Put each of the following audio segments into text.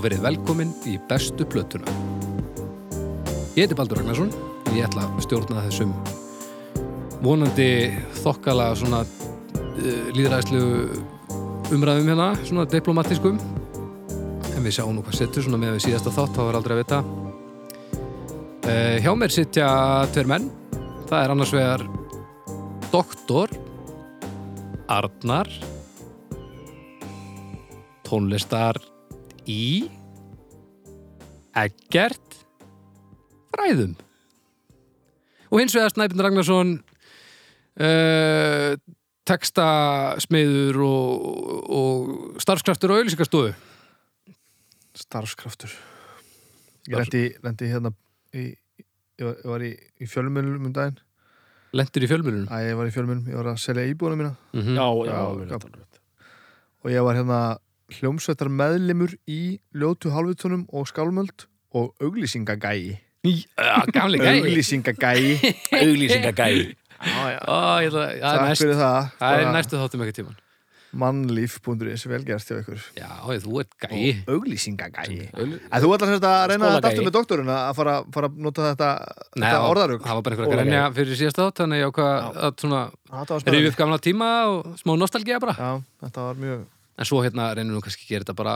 Og verið velkomin í bestu plötuna. Ég heiti Baldur Ragnarsson og ég ætla að stjórna þessum vonandi þokkala svona uh, líðræðslu umræðum hérna, svona diplomatískum. En við sjáum nú hvað setur svona með við síðasta þátt, þá er aldrei að vita. Uh, hjá mér sitja tver menn. Það er annars vegar doktor Arnar tónlistar í Eggert Fræðum. Og hins vegar Snæpinn Ragnarsson uh, textasmiður og, og starfskraftur og auðlýsingastofu starfskraftur. Ég lendi, lendi hérna í, ég var, í, í fjölmjölum um daginn. Lendur í fjölmjölunum Æ, ég var í fjölmjölum, ég var að selja íbúðuna mína. Mm -hmm. Já, já, Já, já. og ég var hérna hljómsveitar meðlimur í ljótu halvutunum og skálmöld og auglýsingagæi. Gamli gæi. Auglýsingagæi. Auglýsingagæi. Já, já. Ó, ég ætla- það er takk næst- fyrir það. það er næstu þáttum ekki tíman mannlíf.is, velgerst hjá ykkur. Já, þú ert gæi. Og auglýsingagæi. Þú ætlar semst að reyna þetta aftur með doktorinn að fara, fara að nota þetta, þetta orðarug Það var bara einhver að grænja fyrir síðasta þátt þannig ég ákvað að spennandi upp gamla tíma og smá nostalgía bara. Já, þetta var mjög en svo hérna reynum við kannski að gera þetta bara,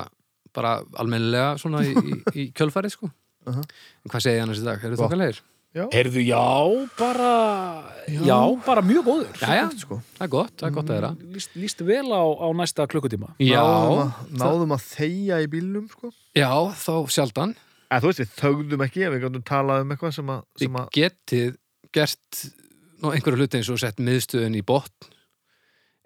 bara almennilega svona í, í, í kjölfarið sko Uh-huh. en hvað segir ég annars í dag? Eru Gott. þokkalegir? Heyrðu, já, bara Já, bara mjög góður Jæja, sko. það er gott, það er gott að þeirra Líst, líst vel á, á næsta klukkutíma Já, náðum, að, náðum að þegja í bílnum sko. já, þá sjaldan Eða, Þú veist, við þögðum ekki Við gætum talað um eitthvað sem að, sem Þið að getið gert nú, einhverju hluti eins og sett miðstöðun í botn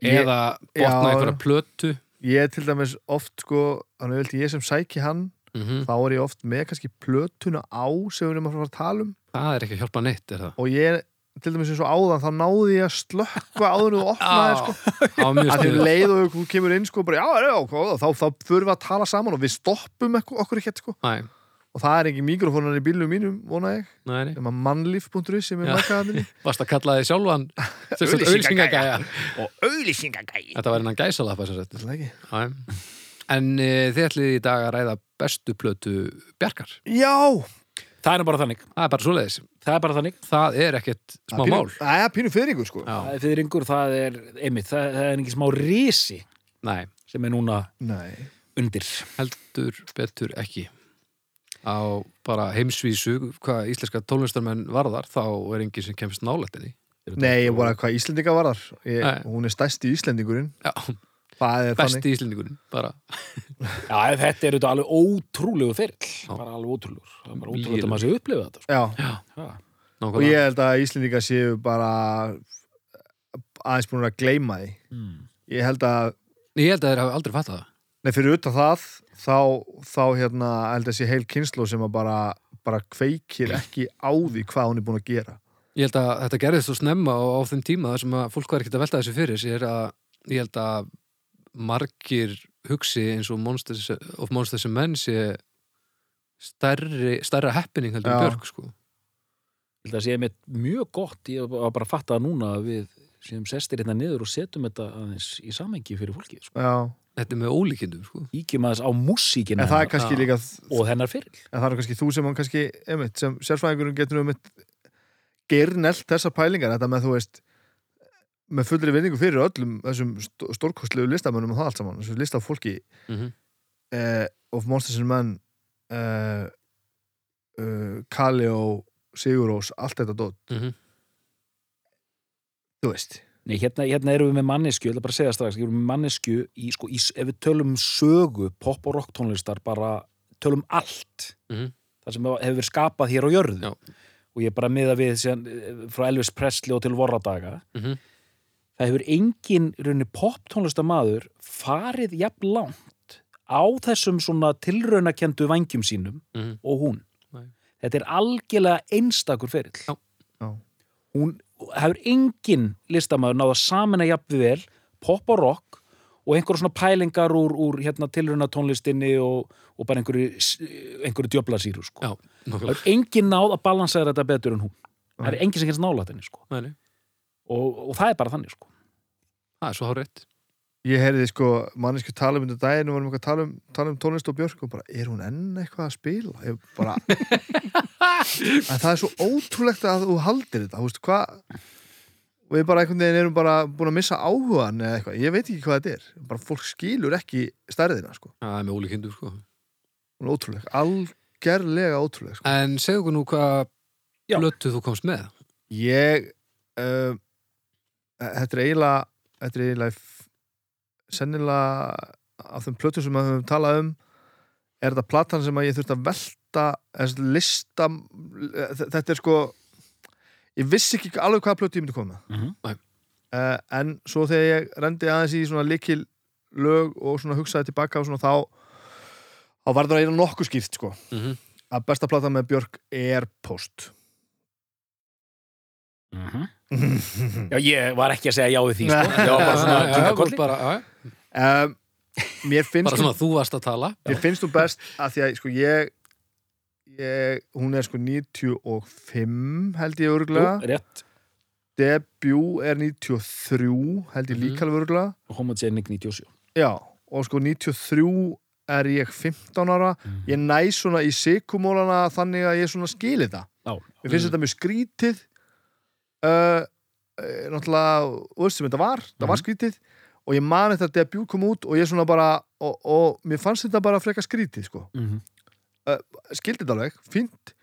eða já, botna já. einhverja plötu Ég er til dæmis oft sko Þannig vildi ég sem sæki hann mm Þá er ég oft með kannski plötuna á Sem við erum að fara að tala um Það er ekki að hjálpa neitt, er það? Og ég til dæmis eins og áðan Þá náði ég að slökka áður en þú opnaði sko. að því sniðugt. leið og kemur inn sko, bara, já, já, já, þá, þá förum við að tala saman og við stoppum okkur ekkert sko. Næ, og það er ekki mikrofónar í bílum mínum vona ég, næ, næ sem að mannlíf.is sem er Já. markaðanir Varst að kalla þið sjálfan auðlýsingagæja og auðlýsingagæi Þetta var innan gæsalappa sem sagt. Það ekki? Já. En e, þið ætlið í dag að ræða bestu plötu Bjarkar. Já! Það er nú bara þannig. Það er bara svoleiðis. Það er bara þannig. Það er ekkert smá pínu, mál. Það er pínu fyrringur sko. Já, Það er fyrir yngur, það er einmitt, það, það er ekki smá risi nei, sem er núna Nei. undir. Heldur betur ekki Á bara heimsvísu hvað íslenska tónlistarmenn varðar þá er enginn sem kemst nálættinni Nei, ég bara hvað Íslendinga var þar ég, Nei. Hún er stærsti Íslendingurinn. Er besti íslendingurinn bara. Já, þetta er auðvitað alveg ótrúlegu fyrill Já. bara alveg ótrúlegur. Það er bara ótrúlegt að maður sé upplifa þetta sko. Já, Já. og ég held að Íslendinga séu bara aðeins búin að gleyma því. Mm. Ég held að Ég held að þeir hafi aldrei fattað það Nei, fyrir utan það þá, þá hérna, held að sé heil kynslu sem að bara, bara kveikir ekki á því hvað hún er búin að gera Ég held að þetta gerðist svo snemma á, á þeim tíma þar sem að fólk var ekkert að velta þessu fyrir sér að ég held að margir hugsi eins og Monsters of Monsters and Men sé stærri, stærra happening heldur en Já. Björk sko. Ég held að sé mér mjög gott ég var bara að fatta það núna að við séum sestir hérna niður og setjum þetta aðeins í samengi fyrir fólki sko. Já, Þetta er með ólíkindum sko. Íkjum aðeins á er líka og hennar fyrir en það er kannski þú sem hann kannski einmitt, sem sérfræðingurinn getur um gernelt þessar pælingar þetta með þú veist með fullri vinningu fyrir öllum þessum st stórkostlegu listamönnum og það allt saman þessum lista af fólki mm -hmm. eh, of Monsters and Men eh, uh, Kali og Sigurós allt þetta dót, Mhm. þú veist Nei, hérna, hérna erum við með mannesku, ég ætla bara að segja strax við erum með mannesku í, sko, í, ef við tölum um sögu, pop og rock tónlistar bara tölum allt Mhm. það sem hefur verið skapað hér á jörðu Já. og ég er bara miða við síðan, eh, frá Elvis Presley og til vorradaga Mhm. það hefur engin raunni pop tónlistamaður farið jafn langt á þessum svona tilraunakendu vangjum sínum Mhm. og hún Nei. þetta er algjörlega einstakur ferill Já. Já. hún hefur engin listamaður náða saman að jafn vel pop og rock og einhverjum svona pælingar úr, úr hérna, tilruna tónlistinni og, og bara einhverju, einhverju djöflasýru sko. Það er engin náð að balansera þetta betur en hún það er engin sem kennst nálætt henni sko. Og, og það er bara þannig sko. Það er svo hárétt ég heyrði sko mannesku tala um þetta daginn og varum eitthvað að tala um, tala um tónlist og Björk og bara, er hún enn eitthvað að spila? Ég bara en það er svo ótrúlegt að þú haldir þetta, þú veist, hvað og við bara einhvern veginn erum bara búin að missa áhugan eða eitthvað, ég veit ekki hvað þetta er bara fólk skilur ekki stærðina sko, Það er með ólíkindu, sko. er ótrúleg algerlega ótrúleg sko. En segðu okkur nú hvað Já. blötu þú komst með. ég uh, þetta er eiginlega þetta er eiginlega f- sennilega af þeim plötum sem við höfum talað um er þetta platan sem að ég þurfti að velta þessi lista þetta er sko ég vissi ekki alveg hvaða plötu ég myndi koma með. Mhm. uh, en svo þegar ég rendi aðeins í svona likil lög og svona hugsaði tilbaka og svona þá þá var það eiginlega nokkuð skýrt sko Mm að besta platan með Björk er Post Mhm. Já, ég var ekki að segja já við því, sko. Ég var bara svona kinka já, kolli. bara, um, mér finnst bara svona þú varst að tala. Mér finnst þú best að því að sko ég, ég hún er sko 95 held ég Jú, örgulega rétt. debut er 93 held ég Mhm. líka alveg örgulega Homogenic 97. já og sko 93 er ég 15 ára Mhm. ég næ svona í sikumólana þannig að ég svona skil þetta Já. mér finnst Mhm. þetta mjög skrítið uh, uh, náttúrulega veist sem þetta var, það var Mhm. skrítið og ég man þetta debut kom út og ég svona bara og, og mér fannst þetta bara freka skrítið sko Mhm. skildi þetta alveg, fínt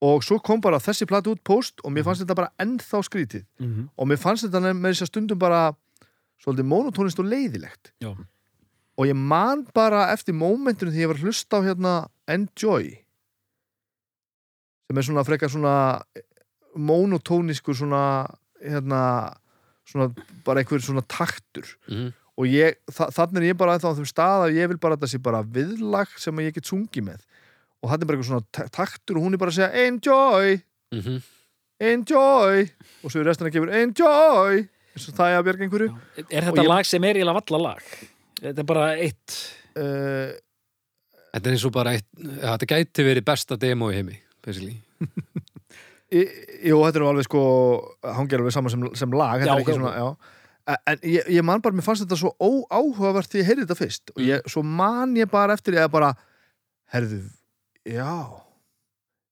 og svo kom bara þessi plati út post og mér fannst þetta bara ennþá skrítið Mhm. og mér fannst þetta með þess að stundum bara svolítið monotónist og leiðilegt Já. og ég man bara eftir mómentunum því ég var að hlusta á hérna Enjoy sem er svona frekar svona monotóniskur svona hérna svona bara einhver svona taktur. Mm og ég, þa þannig er ég bara ennþá á þeim stað að ég vil bara að þetta sé bara viðlag sem að ég get sungið með. Og það er bara eitthvað svona ta- taktur og hún er bara að segja enjoy, -hmm. enjoy! Og svo er restina að gefur enjoy! Eins og það er að bjarga einhverju. Er Og þetta ég- lag sem er eiginlega valla lag? Þetta er bara eitt... uh, Þetta er eins og bara eitt, þetta gæti verið besta demo í heimi, basically. Jú, þetta er alveg sko hangir alveg saman sem, sem lag Já, er ekki ok, svona, En ég, ég man bara, mér fannst þetta svo óáhugavert því ég heyrði þetta fyrst. Og ég, svo man ég bara eftir ég að bara herðu, já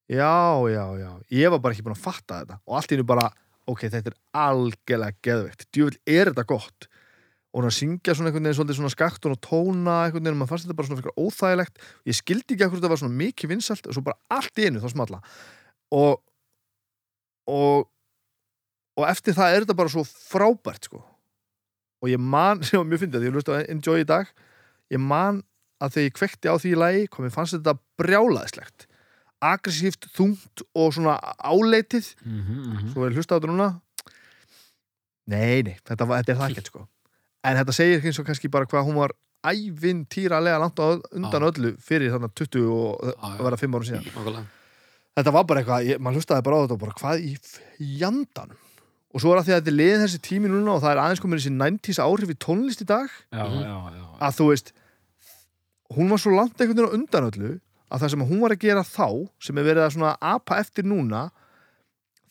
já, já, já. Ég var bara ekki búin að fatta þetta. Og allt í hennu bara, ok, þetta er algjörlega geðveikt, djúvill er þetta gott? Og að syngja svona einhvern veginn svolítið svona skaktun og tóna einhvern veginn og maður fannst þetta bara svona fyrir óþægilegt. Ég skildi ekki að þetta var svona mikið vinsalt og svo bara allt í einu þá smalla og og og eftir það er þetta bara svo frábært sko. Og ég man, sem var mjög fyndið því ég hlust á Enjoy í dag ég man að þegar ég kvekti á því í lagi kom ég fannst þetta brjálaðislegt aggressíft, þungt og svona áleitið. Mhm, svo er hlusta á þetta núna. Nei, nei, þetta, þetta er það ekkert sko. En þetta segir eins og kannski bara hvað hún var ævintýralega langt undan Já. öllu fyrir þarna 20 og Já, já. að vera 5 ára síðan. Nákvæmlega. Þetta var bara eitthvað, ég, maður hlustaði bara á þetta og bara hvað í jandanum og svo er að því að þetta er liðin þessi tími núna og það er aðeins komin þessi 90s áhrif í tónlist í dag Já, Mhm. já, já. að þú veist hún var svo langt einhvern veginn á undan öllu að það sem hún var að gera þá sem er verið að svona apa eftir núna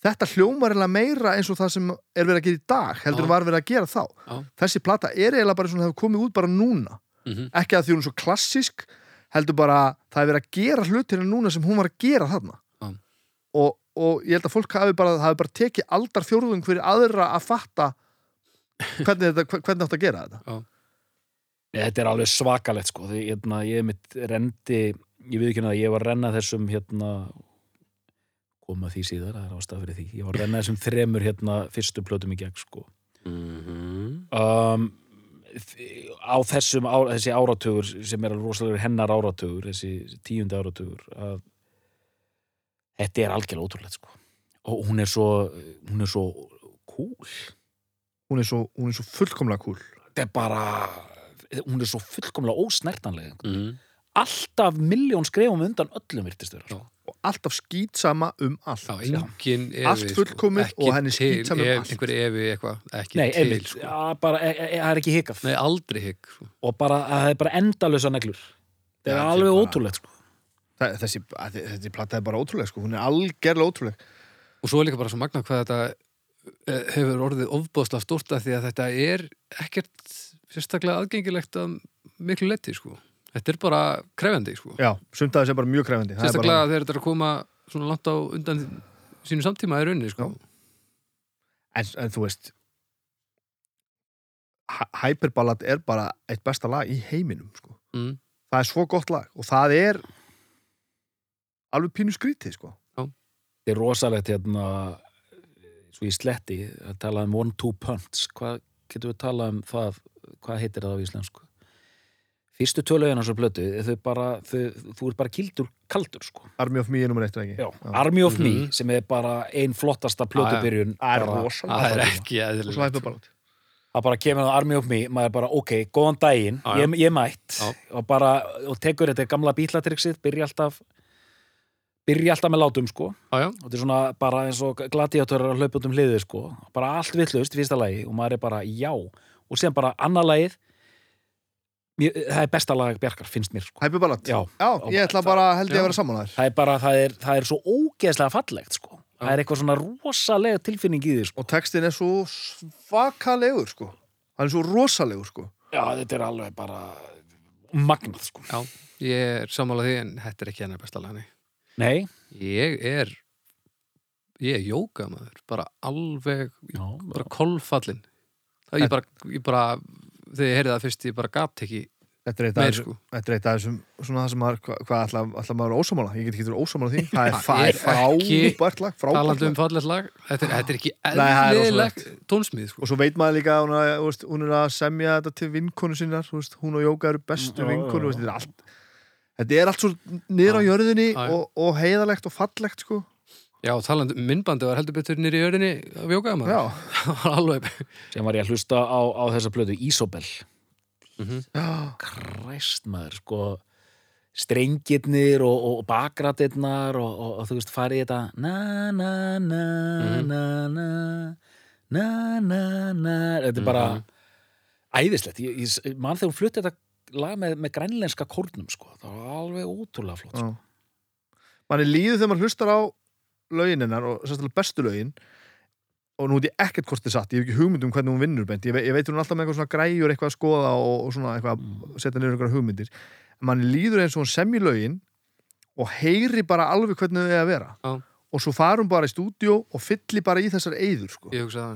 þetta hljómar eiginlega meira eins og það sem er verið að gera í dag heldur Já. en var verið að gera þá Já. þessi plata er eiginlega bara svona það hefur komið út bara núna Mm ekki að því hún er svo klassísk heldur bara það er verið að gera hlutina núna sem hún var að gera þarna Já. Og, og ég held að fólk hafi bara, hafi bara tekið aldar fjórðung fyrir aðra að fatta hvernig, þetta, hvernig átt að gera þetta. Þetta er alveg svakalegt sko því hérna, ég mitt rendi ég við ekki að ég var að renna þessum hérna koma því síðar, það er ástæð fyrir því. Ég var að renna þessum þremur hérna fyrstu plötum í gegn sko. -hmm. um, á þessum á, þessi áratugur sem er alveg rosalega hennar áratugur þessi, þessi tíundi áratugur að þetta er algjörlega ótrúlegt sko og hún er svo hún er svo cool hún er svo, hún er svo fullkomlega cool þetta er bara hún er svo fullkomlega ósnertanlega Mm alltaf miljón skrefum undan öllum virtist vera sko. og alltaf skýtsama um allt Já, Allt fullkomið sko. og henni skítsam um allt. einhver efi eitthvað, ekki Nei, til einmitt, sko. ja, bara, e, e, það er ekki hikað Nei, aldrei higg sko. og bara, það er bara endalösa neglur er þetta er alveg ótrúlegt sko. Það- þessi, þessi plata er bara ótrúlega sko. hún er algerlega ótrúleg og svo er líka bara svo magna hvað þetta eh, hefur orðið ofbóðslega stórt að því að þetta er ekkert sérstaklega aðgengilegt að miklu letti sko. Þetta er bara krefjandi sko. Já, sumt að þessi er bara mjög er sérstaklega bara, þegar þetta er að koma svona langt á undan sínu samtíma í rauninni sko. en, en þú veist Hy- Hyperballad er bara eitt besta lag í heiminum sko. mm. það er svo gott lag og það er alveg pínu skrítið sko. Þetta er rosalegt hérna svo í sletti að tala um one-two punch hvað getur við talað um það? Hvað heitir það á íslensku? Fyrstu töluðina svo blötu þau bara, þau, þú er bara kildur kaldur sko. Army of Me er nummer eitt ekki? Já, Army of Me Mhm. sem er bara ein flottasta plötubyrjun Það er rosalega það er bara kemur á Army of Me maður er bara, ok, góðan daginn ég, ég mætt. Og bara, og tekur þetta gamla bítlatryggsið byrja alltaf byrja alltaf með látum sko. Já, já, og þetta er svona bara eins og hlaupa út um hliðið sko. Bara allt villust í fyrsta lagi og maður er bara já. Og síðan bara annað lagið. Mér, það er besta lag Bjarkar, finnst mér sko. Hyperballad? Já. ég ætla bara held ég Já. að vera saman þær það er bara, það er, það er svo ógeðslega fallegt sko. Það er eitthvað svona rosalega tilfinning í því sko. Og textin er svo svakalegur sko. hann er svo rosalegur sko. já, þetta er alveg bara magnað sko. Já ég er sammálað því en þetta er ekki hennar besta lagni nei, ég er ég er jóka maður bara alveg, já, bara kolfallin það ég bara, ég bara þegar ég heyrði það fyrst, ég bara gat ekki þetta er eitt af meir þessum sko Þetta er eitt af þessum, svona það sem maður, hvað hva, ætla, ætla maður er ósámála? Ég get ekki verið ósámála því. Það er, Ég er er frábært lag, frábært um lag. fallegt lag þetta er, þetta er ekki það er eðlileg tónsmíð sko. Og svo veit maður líka að hún, er- er að semja þetta til vinkonu sinnar, þú veist, hún og Jóka eru bestu Já, vinkonu, já, þú veist, þetta er allt, þetta er allt svo niður á jörðinni og, og heiðalegt og fallegt, sko. já, talandi um minnbandi var heldur betur nýri jörðinni af jóka maður. Já, það var alveg sem var ég að hlusta á, á þessa plötu Ísobel Mhm. já, kræst maður sko. Strengirnir og, og bakratirnar og, og, og þú veist farið í þetta na na na Mhm. na na na na na. Þetta er bara Mhm. æðislegt. Ég, ég mann þegar hún flutti þetta lag með, með grænlenska kórnum sko það var alveg ótrúlega flott sko. Manni líður þegar maður hlustar á lögininnar og sérstaklega bestu lögin og nú veit ég ekkert hvort þið satt, ég hef ekki hugmynd um hvernig hún vinnur beint, ég, ve ég veit hún er alltaf með eitthvað svona græjur eitthvað að skoða og, og svona eitthvað Mm. að setja niður einhverja hugmyndir en manni líður eins og hún semji lögin og heyri bara alveg hvernig þau eiga að vera Já. og svo farum bara í stúdíó og fylli bara í þessar eyður sko. ég hugsa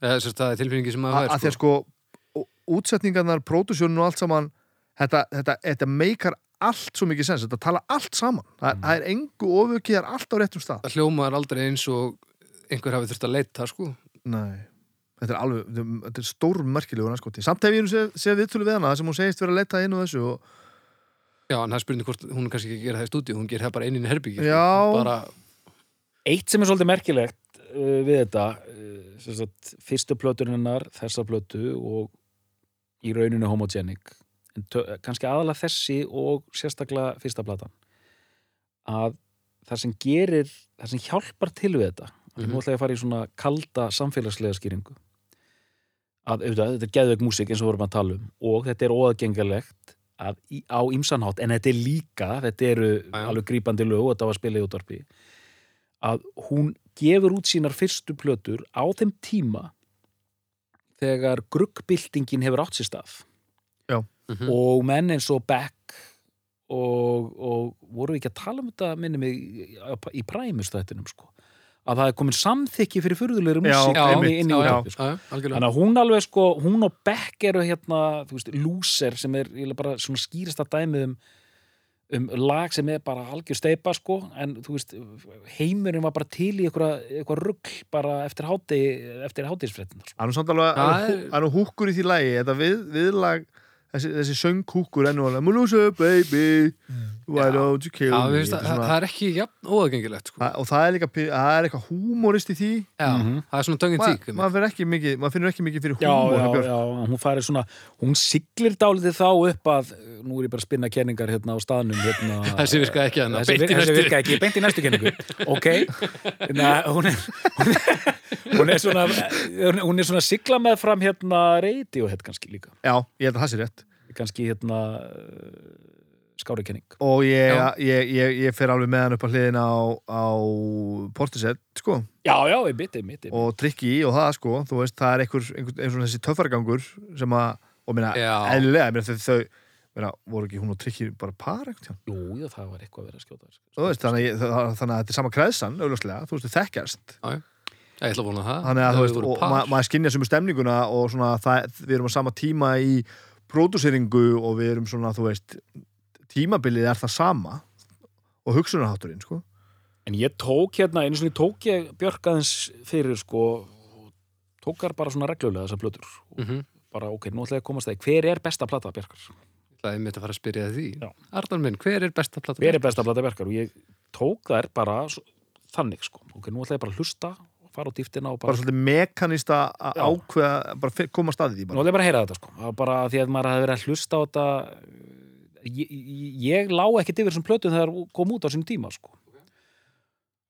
það það er tilfinningi sem að að því að sko og- útsetningarnar, pródusjónin og allt saman þetta, þetta, þetta meikar allt svo mikið sens, þetta tala allt saman. Það, það er engu ofukið, það er allt á réttum stað. Það hljómaður aldrei eins og einhver hafi þurft að leita sko. Nei, þetta er alveg þetta er- þetta er stór merkilegur anskoti samt hef ég nú séð, séð viðtölu við hana þar sem hún segist vera að leta inn og þessu og, já, en það er spurning hvort hún er kannski ekki að gera það í stúdíu hún gerir það bara einin herbyggi Já. bara, eitt sem er svolítið merkilegt uh, við þetta uh, sem sagt, fyrstu plöturinnar þessa plötu og í rauninu homogenic kannski aðalega þessi og sérstaklega fyrsta platan að það sem gerir það sem hjálpar til við þetta mm Mhm. nú ætla ég að fara í svona kalda samfélagslega skýringu að auðvitað, þetta er geðveik músík eins og vorum að tala um og þetta er óaðgengilegt á ýmsanhátt en þetta er líka, þetta eru já. alveg grípandi lög og þetta var spilað í útvarpi að hún gefur út sínar fyrstu plötur á þeim tíma þegar gruggbyltingin hefur átt sér stað mhm. og menn eins og Beck og, og voru við ekki að tala um þetta minni mig í, í præmustættinum sko að það er komin samþykki fyrir músík já, inn í, inn í já, já, útvarpi, sko. Þannig að hún alveg sko, hún og Beck eru hérna, þú veist, Loser sem er bara svona skýrasta dæmið um, um lag sem er bara algjör steipa sko, en þú veist heimurinn var bara til í eitthvað, eitthvað rugl bara eftir háti eftir hátíðsfréttinar sko. það er nú samt alveg Já, það er nú húkkur í því lagi þetta við, viðlag þessi, þessi söngkúkur enn og alveg Mulúsa baby why Já. don't you kill Já, me? það, er það er ekki jafn óaðgengilegt sko. Og það er líka það er eitthvað húmorist í því. Já, Mhm. það er svona töngin Ma, tík maður, finnur ekki mikið, maður finnur ekki mikið fyrir húmor hún farið svona hún siglir dálítið þá upp að nú er ég bara að spinna kenningar hérna á staðnum hérna, Þessi virkaði ekki hérna, þessi, í þessi virkaði ekki, beint í næstu kenningu. Ok. Hérna, hún, er, hún, er, hún er svona hún er svona að sigla með fram hérna Radiohead kannski líka. Já, ég held að það sé rétt kannski hérna skári kenning og ég, Já. ég, ég, ég fer alveg með hann upp á hliðina á, á Portisett, sko. Já, já, ég bytti, ég bytti og trikki og það, sko. Þú veist, það er einhver, einhver, einhver þessi töffargangur sem að og Já. eðlilega, meina, þau, þau meina, voru ekki hún og Tryggi bara par tímann? Jú, já, það var eitthvað að vera að skjóta þess. Þú veist, þannig, að þetta er sama kreðsan, auðvitað, þú veist, þau þekkjast. Ég ætla að vona það. Þannig að þú veist, og maður skinnja sem stemninguna og svona, það, við erum á sama tíma í pródúseringu og við erum svona, þú veist tímabilið er það sama og hugsunarhátturinn, sko En ég tók hérna, einu svona tók ég Björk aðeins fyrir, sko, og tók þar bara svona reglulega þessar plötur. Og Mhm. bara, ok, nú ætla ég að komast að því. Hver er besta plata Björkar? Það er mitt að fara að spyrja því Já. Arnar minn, hver er besta plata? Hver er besta plata Björkar? Og ég tók þær bara svo, þannig, sko. Ok, nú ætla ég bara að hlusta fara á dýftina bara bara... svolítið mekanista að ákveða, bara koma staðið í bara. ætla ég bara að heyra þetta, sko. Það bara því að maður hafði verið að hlusta á þetta... Ég, ég, lá ekkert yfir þessum plötum þegar þær kom út á sín tíma, sko.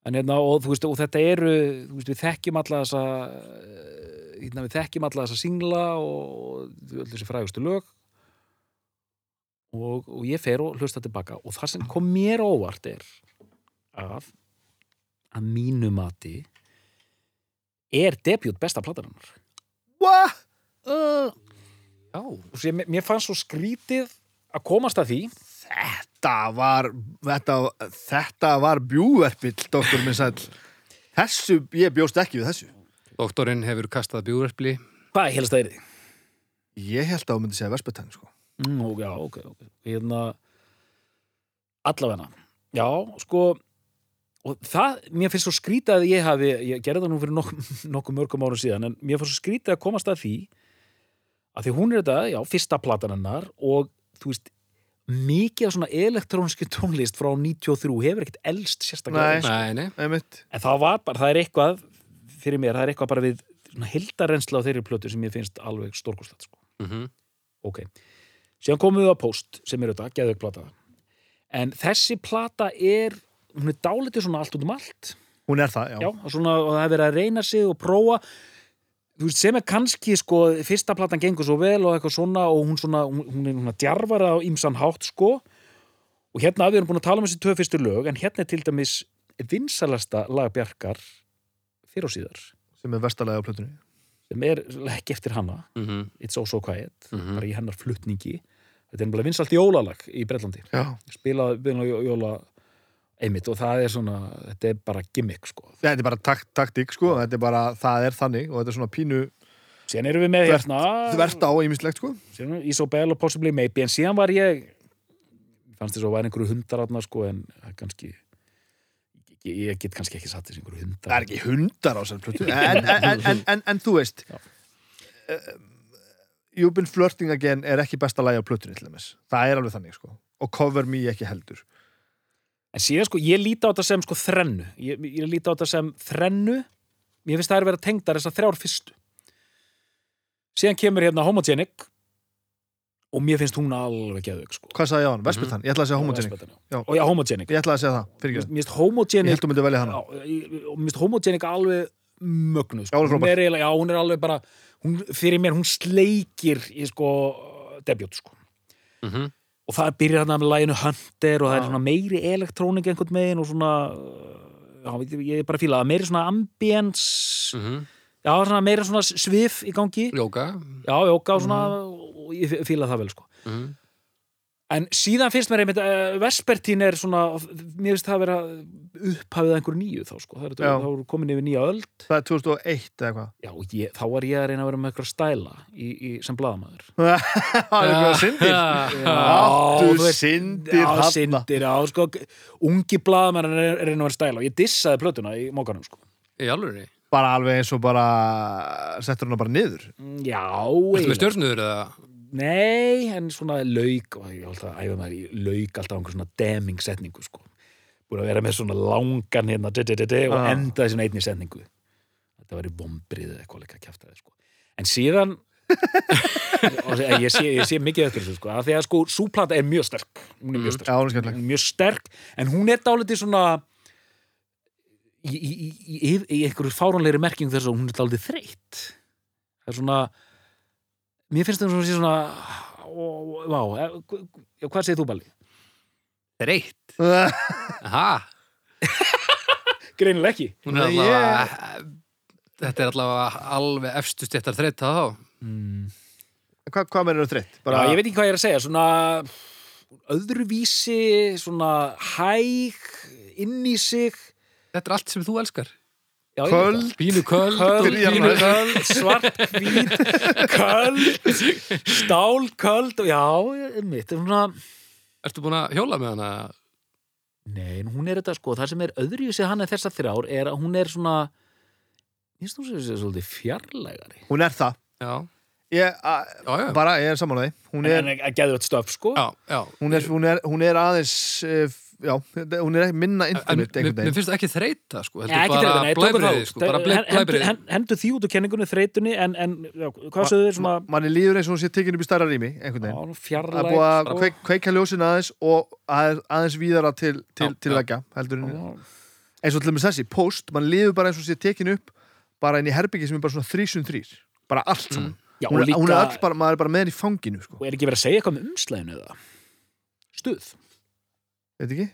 En hérna, og þú veist, og þetta eru, þú veist, við þekkjum alla þessa, hérna, við þekkjum alla þessa singla og öll þessi frægustu lög og, og ég fer og hlusta tilbaka og það sem kom mér óvart er að að mínu mati er debut besta platarinnar What? uh, Já, sem mér fannst svo skrítið að komast að því. Þetta var þetta, þetta var bjúverpill, doktor minn sæll. Þessu, ég bjóst ekki við þessu. Doktorinn hefur kastað bjúrepli hvað helst að er Ég held að þú myndi segja Vespertang, sko. Mm, já, ok, ok. Hérna allavegna já, sko og það, mér finnst svo skrítið að ég hafi ég gerði það nú fyrir nokkuð nokku mörgum árum síðan en mér finnst svo skrítið að komast að því að því hún er þetta, já, fyrsta platan hennar og þú veist mikið af svona elektrónski tónlist frá 93 hefur ekkert elst sérstaklega Nei. Nei, nei, Einmitt. En það var bara, það er eitthvað fyrir mér, það er eitthvað bara við hildarrensla á þeirri plötu sem ég finnst alveg stórkostlegt sko. mm ok, síðan komum við á post sem er þetta, geðveik plata en þessi plata er hún er dálítið svona allt út um allt. Hún er það, já, já, og svona, og það er verið að reyna sig og prófa. Þú veist, sem er kannski sko, fyrsta platan gengur svo vel og eitthvað svona og hún svona, hún, hún er svona djarfara á ýmsan hátt sko. Og hérna við erum búin að tala um þessi tvö fyrstu lög en hérna er til dæmis vinsalasta lag Bjarkar fyrir og síðar. Sem er vestarlega á plötunni. Sem er ekki eftir hana. Mm It's So So Quiet, Mhm. bara í hennar flutningi. Þetta er bara vinsalt jólalag í Bretlandi. Já, spilaði byrjun á jóla einmitt og það er svona þetta er bara gimmick sko. Þetta er bara takt, taktík, sko Þetta er bara, það er þannig og þetta er svona pínu síðan erum við með Þvert- hérna þvert á ýmislegt, sko. Isobel og Possibly Maybe en síðan var ég fannst þess að væri einhverju hundar átna sko en það kannski ég, ég get kannski ekki satt þess einhverju hundar. Það er ekki hundar á þessar plötu en, en, en, en, þú veist uh, You've been flirting again er ekki besta lagi á plötunni til þess Það er alveg þannig, sko. Og cover me ekki heldur En síðan sko, ég líti á þetta sem sko þrennu. Ég, ég líti á þetta sem þrennu. Mér finnst það er verið að tengda þessar þrjár fyrstu. Síðan kemur hérna Homogenic og mér finnst hún alveg geðveik sko. Hvað sagði ég á hann? Vespertan? Ég ætlaði að segja homogenic. Já. Og já, Homogenic. Ég ætlaði að segja það, fyrir Mér ekki finnst Ég Homogenic held að þú myndi velja hana Já, ég- og mér finnst Homogenic alveg mögnuð Já, sko. er hún, er eiginlega, já, hún er alveg bara hún, fyrir mér, hún sleikir í sko debut sko. -hmm. Og það byrjar hérna með læginu Hunter og það er meiri elektrónik einhvern megin og svona já, ég- er bara að fíla það, meiri svona ambience. Mm já, svona meiri svona svif í gangi. Jóka já, jóka og svona og ég fíla það vel sko. Mm en síðan finnst mér einmitt uh, Vespertín er svona, mér finnst það að vera upphafið að einhverju nýju þá sko. Það er, er komin yfir nýja öld. Það er 2001 eða eitthvað. Já, þá var ég að reyna að vera með eitthvað stæla í, í, sem blaðamaður. Það er eitthvað syndir? Áttu syndir já, þarna? syndir, já, sko ungi blaðamenn er er reyna að vera stæla og ég dissaði plötuna í mókanum sko. Í alveg Bara alveg eins og bara Settur hana bara niður? Mm, já, stjörnuður eða? Nei, en svona lauk og ég alltaf að æfa maður í lauk alltaf á einhver svona deming setningu sko. Búin að vera með svona langan hérna d -d -d og Já. endaði svona einni setningu. Þetta var í vombrið eða eitthvað líka kjafta sko. en síðan og ég sé, ég sé mikið eftir þessu sko, að því að sko súplata er mjög sterk. Hún er mjög sterk. Já, hún er mjög sterk en hún er dálítið svona í, í, í, í, í einhverju fáránlegri merking þess að hún er dálítið þreytt. Það er svona mér finnst það svona, ó, vá, eh, hva- hvað segir þú Balli? Reitt Aha, Greinileg ekki. Er allavega Þetta er allavega alveg efstu stéttar þreita þá. Mm. Hva, hvað meður þreytt? Já, ég veit ekki hvað ég er að segja, svona öðruvísi, svona hæg, inn í sig. Þetta er allt sem þú elskar Köld, Pínu köld Köld, maður. köld, svart, hvít, köld, stál, köld, já, mitt, svona, Ertu búin að hjóla með hana? nei, en hún er þetta sko, það sem er öðruvísi hann er þessar þrjár, er að hún er svona, ég finnst þú sem sé svolítið fjarlægari. hún er það Já, ég, a, já, já bara, ég er samanlega hún er, En að geðu þetta stöf, sko. Já, já hún er, hún er, hún er aðeins uh, já, hún er ekki minna En intimate mér einhvern mér finnst það ekki þreita sko, heldur ekki bara út. sko, bara Hen- hendu- blæbrigði hen- Hendu því út úr kenningunni þreytunni, en, en já, hvað sögðu þér svona, manni líður eins og hún sé tekin upp í stærra rými það er búið að sko. kveik, kveika ljósin aðeins og aðeins, aðeins víðara til, til, Já, til já. vekja en eins og til dæmis þessi, post, mann líður bara eins og sé tekin upp bara inn í herbyggi sem er bara svona þrísun þrýr bara allt saman Já, hún, og er, er öll bara, maður er bara með henni í fanginu sko. og er ekki verið að segja eitthvað með umslæðinu eða? Stuð. Veit ekki?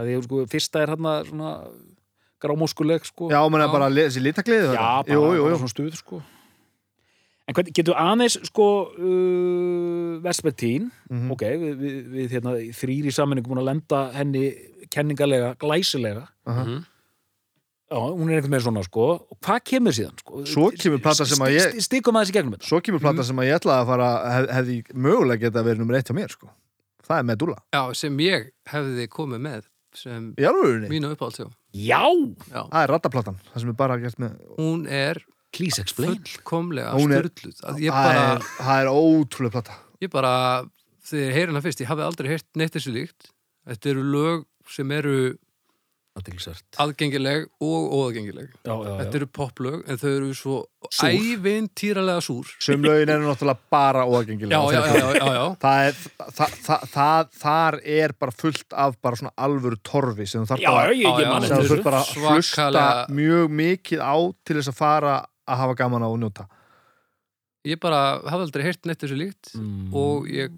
að því sko, fyrsta er hérna svona grámóskuleg sko Já, er Já. bara þessi litagliði Já, bara, jú, jú, bara jú. svona stuð sko en hvernig getur aðeins sko uh, Vespertín Mhm. ok, við, við, við hérna, þrýr í sammenningu búin að lenda henni kenningalega, glæsilega Aha. Mhm. já, hún er einhvern veginn svona sko og hvað kemur síðan sko? Svo kemur plata sem að ég- St- st- stikum aðeins í gegnum þetta Svo kemur plata sem að ég ætlaði að fara hef, hefði mögulega geta verið nummer eitt hjá mér sko. Það er Medulla. Já, sem ég hefði komið með sem alvörinni, mínu uppáhalds já. já, já, það er rattaplatan Það sem er bara gert með hún er fullkomlega ég Það bara, er, það er ótrúlega plata ég bara þegar ég heyri hana fyrst, ég hafi aldrei heyrt neitt þessu líkt. Þetta eru lög sem eru aðgengileg og óaðgengileg já, já, þetta já. eru poplög en þau eru svo ævintýralega súr Sum lögin eru náttúrulega bara óagengilega já, já, já, já, já. Það er, það, það, það, þar er bara fullt af bara svona alvöru torfi sem þú þarf já, bara, að hlusta mjög mikið á til þess að fara að hafa gaman á og njóta ég bara hafi aldrei heyrt neitt þessu líkt Mm. og ég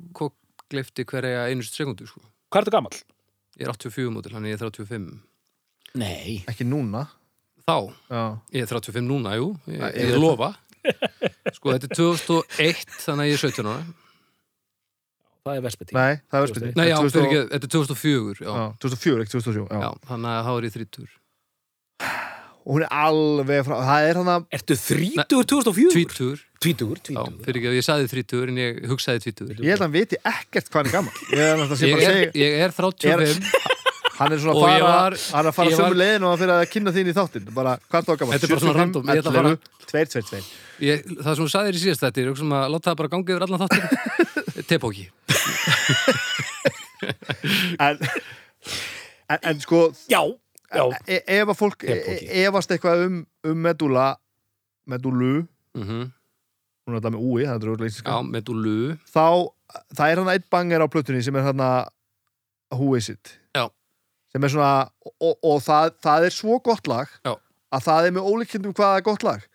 glifti hverja einustu sekundu sko. hvað er þetta gamall? ég er 84 mótil, hann er 35 nei, Ekki núna? Þá, Já, ég er 35 núna, jú. Ég, Nei, ég, ég lofa. sko, þetta er 2001 þannig að ég er 17 ára. Það er Vespertín nei, það er verðspilni Nei, já, fyrir ekki, þetta er 2004 já. Já, 2004, ekki 2003 já. Já, þannig að þá er ég 30 Og hún er alveg frá, það er hann að Ertu þrítugur 2004? Tvítur, Tvítugur, já, tvítugur. fyrir ekki að ég saði 30 en ég hugsaði 20 Ég held að hann viti ekkert hvað hann er gammal Ég er náttúrulega sem Ég bara að er, segja ég er 35 Hann er svona að fara var- Hann er að fara sömu leiðin og að fyrir að kynna þín í þáttin Bara, hvað þá gammal? Þetta er bara svona random, ég ætla að fara- 2, 2, 2 ég, Það sem þú sagðir í síðast þetta, ég er ekki sem að láta það bara ganga yfir allan þáttin Tepóki en, en, en sko Já, já. e Ef að fólk e Tepóki. efast eitthvað um, um medula Medulu mm Hún er þetta með úi, það er örugglega Já, dúlu Þá, það er hann eitt banger á plötunni sem er hann Who is it? Sem er svona Og, og, og það, það er svo gott lag Já. Að það er með ólíkindum hvað er gott lag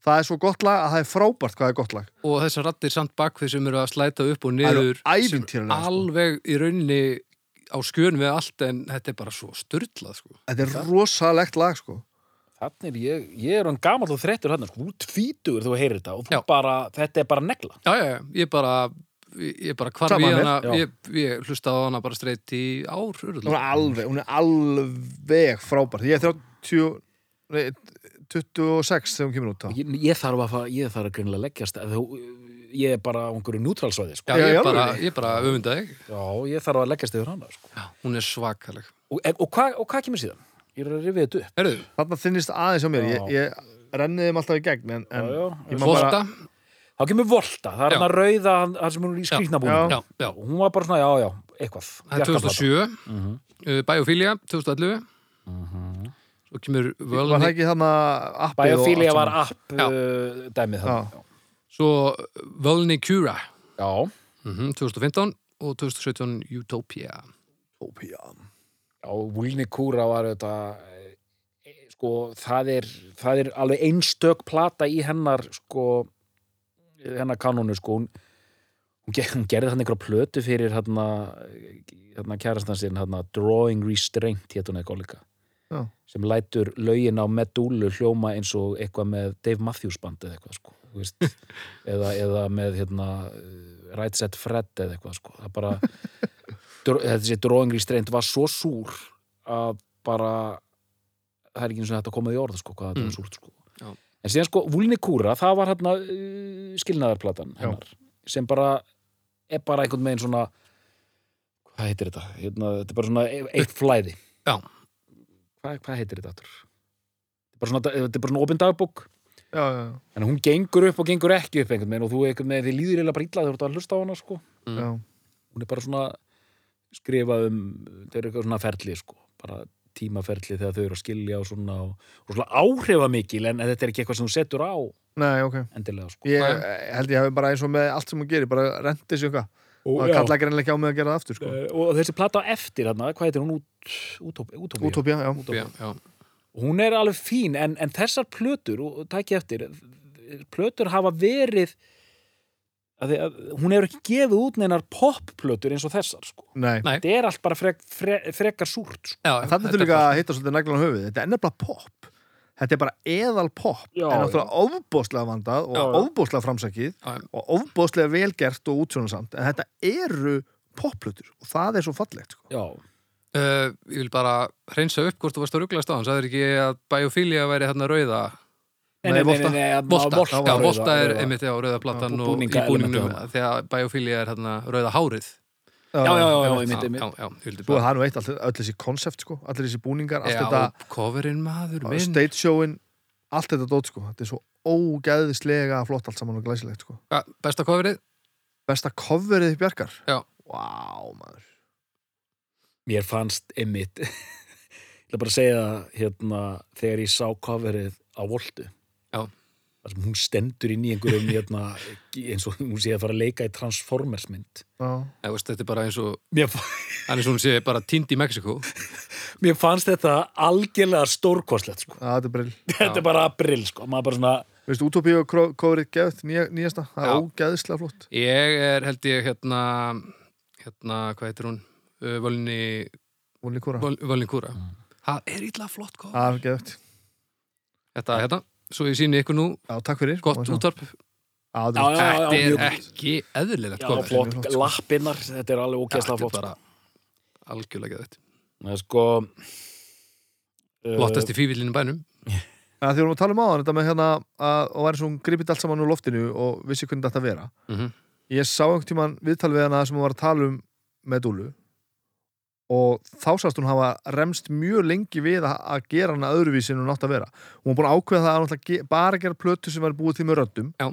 Það er svo gott lag að það er frábært hvað er gott lag og þessar rattir samt bakvið sem eru að slæta upp og Það niður sko. alveg í rauninni á skjön við allt en þetta er bara svo styrlað sko. Þetta er rosalegt lag sko Þannig er ég, ég er hann gamall og þrettur hann, sko, þú tvítugur þú heyrir þetta og bara, þetta er bara negla. já, já, já, ég bara ég bara hvarf í hana ég, ég hlustaði á hana bara streitt í ár Hún er alveg, hún er alveg frábært Ég er 30 nei, 26 þegar hún kemur út þá Ég, ég þarf að, ég þarf að greinilega leggjast, að þú, ég er bara á einhverju nútrálsvæði, sko. ég, bara, alvöru? ég bara öfundaði Já, ég þarf að leggjast yfir hana, sko. já, hún er svakaleg Og, og, hvað, og hvað kemur síðan? Ég er að rifið þetta upp. Þarna þinnist aðeins á mér Já. Ég, ég renni þeim alltaf í gegn En, en Já, já. ég bara, Þá kemur Volta, það er hann að rauða, hann- sem hún er í skrýtnabúinu. já, já, Og hún var bara svona, já, já, eitthvað. það er Bjarkarplata. 2007 Mhm. uh, Biophilia 2011 svo kemur var það Völni ekki og Biophilia allt var app uh, dæmið það. svo Völni Cura Já. mm 2015 og 2017 Utopia Ópía. Já, Vulni Kúra var þetta e, sko, það er það er alveg einstök plata í hennar sko hennar kanónu sko hún, hún, ger, hún gerði hann einhverja plötu fyrir hérna, hérna kærastan sinn hérna, Drawing Restraint hétt hún eitthvað líka Já. sem lætur lögin á Medúlu hljóma eins og eitthvað með Dave Matthews band eða eitthvað sko eða, eða með hérna uh, Right Set Fred eða eitthvað sko. það bara þessi drawing restraint var svo súr að bara það er ekki eins og þetta komið í orð sko, hvað þetta Mm. var súrt sko. En síðan sko, Vulni Kúra, það var hérna uh, skilnaðarplatan hennar sem bara er bara einhvern veginn svona hvað heitir þetta? Hérna, þetta er bara svona e- eitt flæði Já. hvað, hvað heitir þetta? Þetta er bara svona, já, já, en hún gengur upp og gengur ekki upp einhvern veginn og þú einhvern veginn, þið líður eiginlega bara illa þegar þú ert að hlusta á hana sko. já. hún er bara svona skrifað um, þau eru eitthvað svona ferli sko, bara tímaferli þegar þau eru að skilja og svona og, og svona áhrifamikil en þetta er ekki eitthvað sem þú setur á Nei, ok endilega sko. Ég held ég hafi bara eins og með allt sem hún gerir bara rendi sig eitthvað og, og kalla greinlega ekki á mig að gera það aftur sko. Eh, og þessi plata á eftir hérna, hvað heitir hún út, útópía, útópía. Útópía, já Já, já. Hún er alveg fín en, en þessar plötur, og tæki eftir plötur hafa verið að, að hún hefur ekki gefið út neinar popplötur eins og þessar sko. Nei, Nei. þetta er allt bara frek, frek, frekar súrt sko. já Þannig er líka að hitta svolítið naglan á höfuð Þetta er nefnilega pop Þetta er bara eðal pop Já, En náttúrulega ofbóðslega vandað og ofbóðslega framsækið og ofbóðslega velgert og útsjónasamt En þetta eru poplutur og það er svo fallegt sko. Já, Uh, ég vil bara hreinsa upp hvort þú varst að rugglaðast á hann sagður ekki að biofília væri hérna rauða Nei, Volta. Volta, það já, var Volta er einmitt já, rauða platan Já, og í búningnum þegar biofília er hérna rauða hárið já, já, já, já, einmitt. einmitt, er nú eitt, allt, öll þessi konsept sko, allir þessi búningar, allt þetta coverinn maður minn stage showin, allt þetta dót sko Þetta er svo ógæðislega flott allt saman og glæsilegt sko Besta coverið? Besta coverið Bjarkar Já. Vá, maður Mér fannst einmitt ég ætla bara segja það hérna, þegar ég sá coverið á Voltu. Þar sem hún stendur inn í einhverjum hérna, eins og hún sé að fara að leika í Transformers mynd. Já, Já, veist, þetta er bara eins og hann er svona sé bara týnd í Mexiko mér fannst þetta algjörlega stórkostlegt sko. Já, þetta er er bara brill sko. maður bara svona Veistu, Utopíu coverið geðt, nýja, nýjasta? Það er Já. ógæðislega flott. Ég er held ég hérna hérna, hvað heitir hún? Uh, Völni, Völni Kúra. Það er illa flott er geðt Þetta, hérna, svo ég síni ykkur nú Já, takk fyrir. gott útvarp. Já, þetta er já, já, Þetta er mjög- ekki eðlilegt flott, flott, sko. lappinnar þetta er alveg Þetta ógeðslega er flott. bara algjörlega geðvægt Það er sko uh, Flottast í fývillinu bænum við erum að tala um áðan þetta með hérna að, og væri svona gripið allt saman úr loftinu og vissi hvernig þetta vera. Mm Ég sá einhvern tímann viðtal við hana sem hún var að tala um með Dúlu og þá sást hún hafa remst mjög lengi við að, að gera hana öðruvísi en hún átt að vera. Hún var búin að ákveða það að ge- bara gera plötu sem var búið til með röddum. Já.